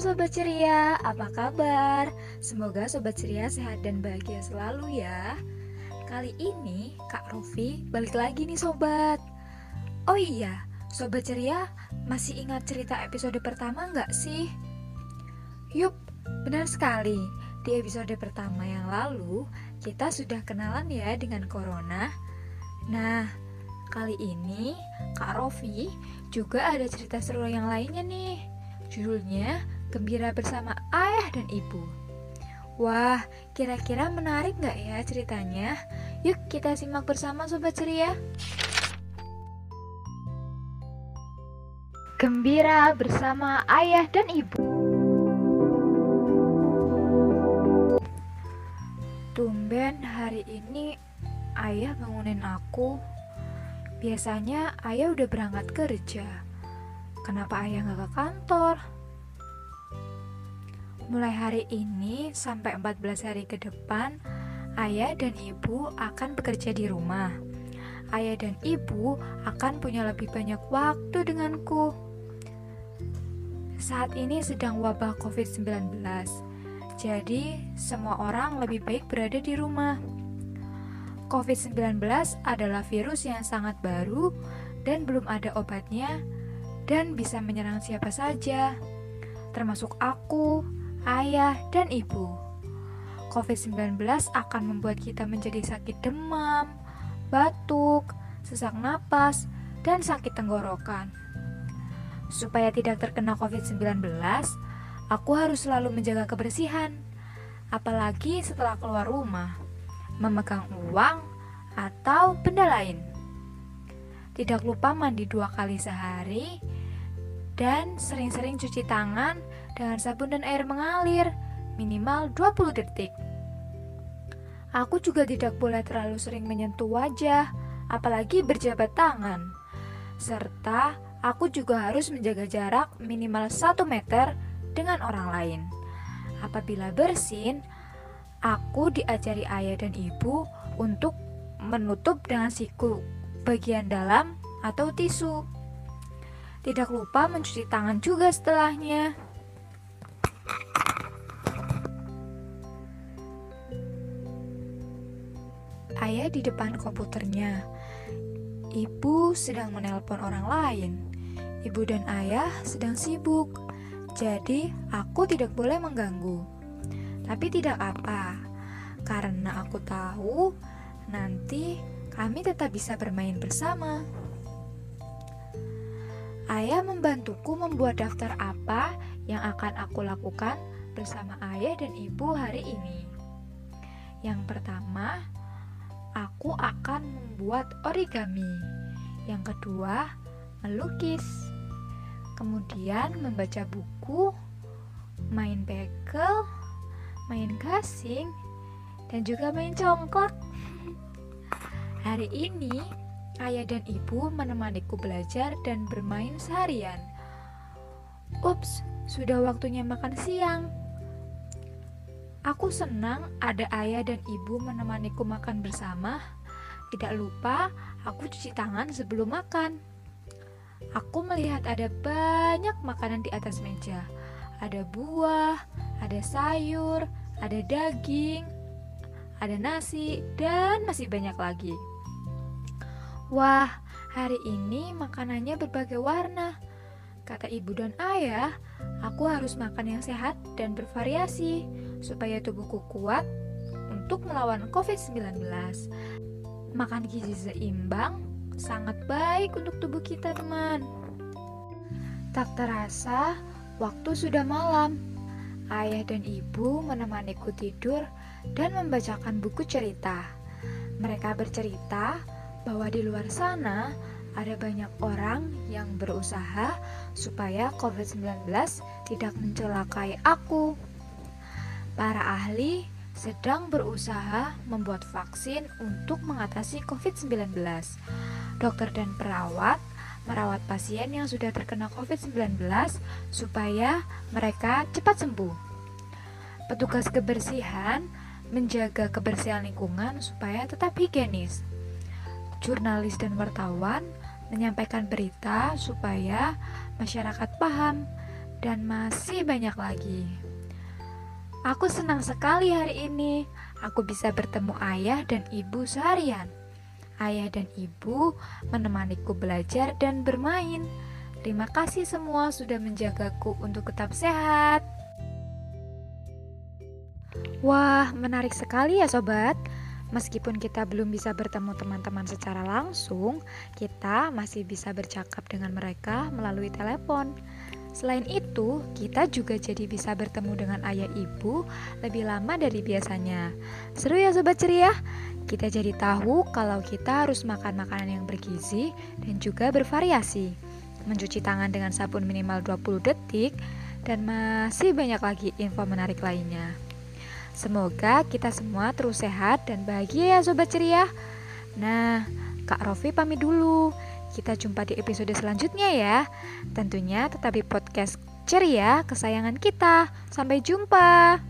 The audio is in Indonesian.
Sobat Ceria, apa kabar? Semoga Sobat Ceria sehat dan bahagia selalu ya. Kali ini Kak Rofi balik lagi nih Sobat. Oh iya, Sobat Ceria masih ingat cerita episode pertama nggak sih? Yup, benar sekali. Di episode pertama yang lalu, kita sudah kenalan ya dengan Corona. Nah, kali ini Kak Rofi juga ada cerita seru yang lainnya nih. Judulnya Gembira Bersama Ayah dan Ibu. Wah, kira-kira menarik nggak ya ceritanya? Yuk kita simak bersama Sobat Ceria. Gembira bersama ayah dan ibu. Tumben hari ini ayah bangunin aku. Biasanya ayah udah berangkat kerja. Kenapa ayah nggak ke kantor? Mulai hari ini sampai 14 hari ke depan, ayah dan ibu akan bekerja di rumah. Ayah dan ibu akan punya lebih banyak waktu denganku. Saat ini sedang wabah COVID-19, jadi semua orang lebih baik berada di rumah. COVID-19 adalah virus yang sangat baru dan belum ada obatnya dan bisa menyerang siapa saja, termasuk aku, ayah, dan ibu. COVID-19 akan membuat kita menjadi sakit demam, batuk, sesak napas, dan sakit tenggorokan. Supaya tidak terkena COVID-19, aku harus selalu menjaga kebersihan, apalagi setelah keluar rumah, memegang uang, atau benda lain. Tidak lupa mandi dua kali sehari dan sering-sering cuci tangan dengan sabun dan air mengalir minimal 20 detik. Aku juga tidak boleh terlalu sering menyentuh wajah, apalagi berjabat tangan. Serta aku juga harus menjaga jarak minimal 1 meter dengan orang lain. Apabila bersin, aku diajari ayah dan ibu untuk menutup dengan siku bagian dalam atau tisu. Tidak lupa mencuci tangan juga setelahnya. Ayah di depan komputernya. Ibu sedang menelpon orang lain. Ibu dan ayah sedang sibuk. Jadi, aku tidak boleh mengganggu. Tapi tidak apa. Karena aku tahu nanti kami tetap bisa bermain bersama. Ayah membantuku membuat daftar apa yang akan aku lakukan bersama ayah dan ibu hari ini. Yang pertama, aku akan membuat origami. Yang kedua, melukis. Kemudian membaca buku, main bekel, main gasing, dan juga main congklak. Hari ini ayah dan ibu menemaniku belajar dan bermain seharian. Ups, sudah waktunya makan siang. Aku senang ada ayah dan ibu menemaniku makan bersama. Tidak lupa, aku cuci tangan sebelum makan. Aku melihat ada banyak makanan di atas meja. Ada buah, ada sayur, ada daging, ada nasi, dan masih banyak lagi. Wah, hari ini makanannya berbagai warna. Kata ibu dan ayah, aku harus makan yang sehat dan bervariasi supaya tubuhku kuat untuk melawan COVID-19. Makan gizi seimbang sangat baik untuk tubuh kita, teman. Tak terasa, waktu sudah malam. Ayah dan ibu menemaniku tidur dan membacakan buku cerita. Mereka bercerita bahwa di luar sana ada banyak orang yang berusaha supaya COVID-19 tidak mencelakai aku. Para ahli sedang berusaha membuat vaksin untuk mengatasi COVID-19. Dokter dan perawat merawat pasien yang sudah terkena COVID-19 supaya mereka cepat sembuh. Petugas kebersihan menjaga kebersihan lingkungan supaya tetap higienis jurnalis dan wartawan menyampaikan berita supaya masyarakat paham dan masih banyak lagi. Aku senang sekali hari ini. Aku bisa bertemu ayah dan ibu seharian. Ayah dan ibu menemaniku belajar dan bermain. Terima kasih semua sudah menjagaku untuk tetap sehat. Wah, menarik sekali ya sobat. Meskipun kita belum bisa bertemu teman-teman secara langsung, kita masih bisa bercakap dengan mereka melalui telepon. Selain itu, kita juga jadi bisa bertemu dengan ayah ibu lebih lama dari biasanya. Seru ya sobat ceria? Kita jadi tahu kalau kita harus makan makanan yang bergizi dan juga bervariasi. Mencuci tangan dengan sabun minimal 20 detik dan masih banyak lagi info menarik lainnya. Semoga kita semua terus sehat dan bahagia ya sobat ceria. Nah, Kak Rofi pamit dulu. Kita jumpa di episode selanjutnya ya. Tentunya tetap di podcast ceria kesayangan kita. Sampai jumpa.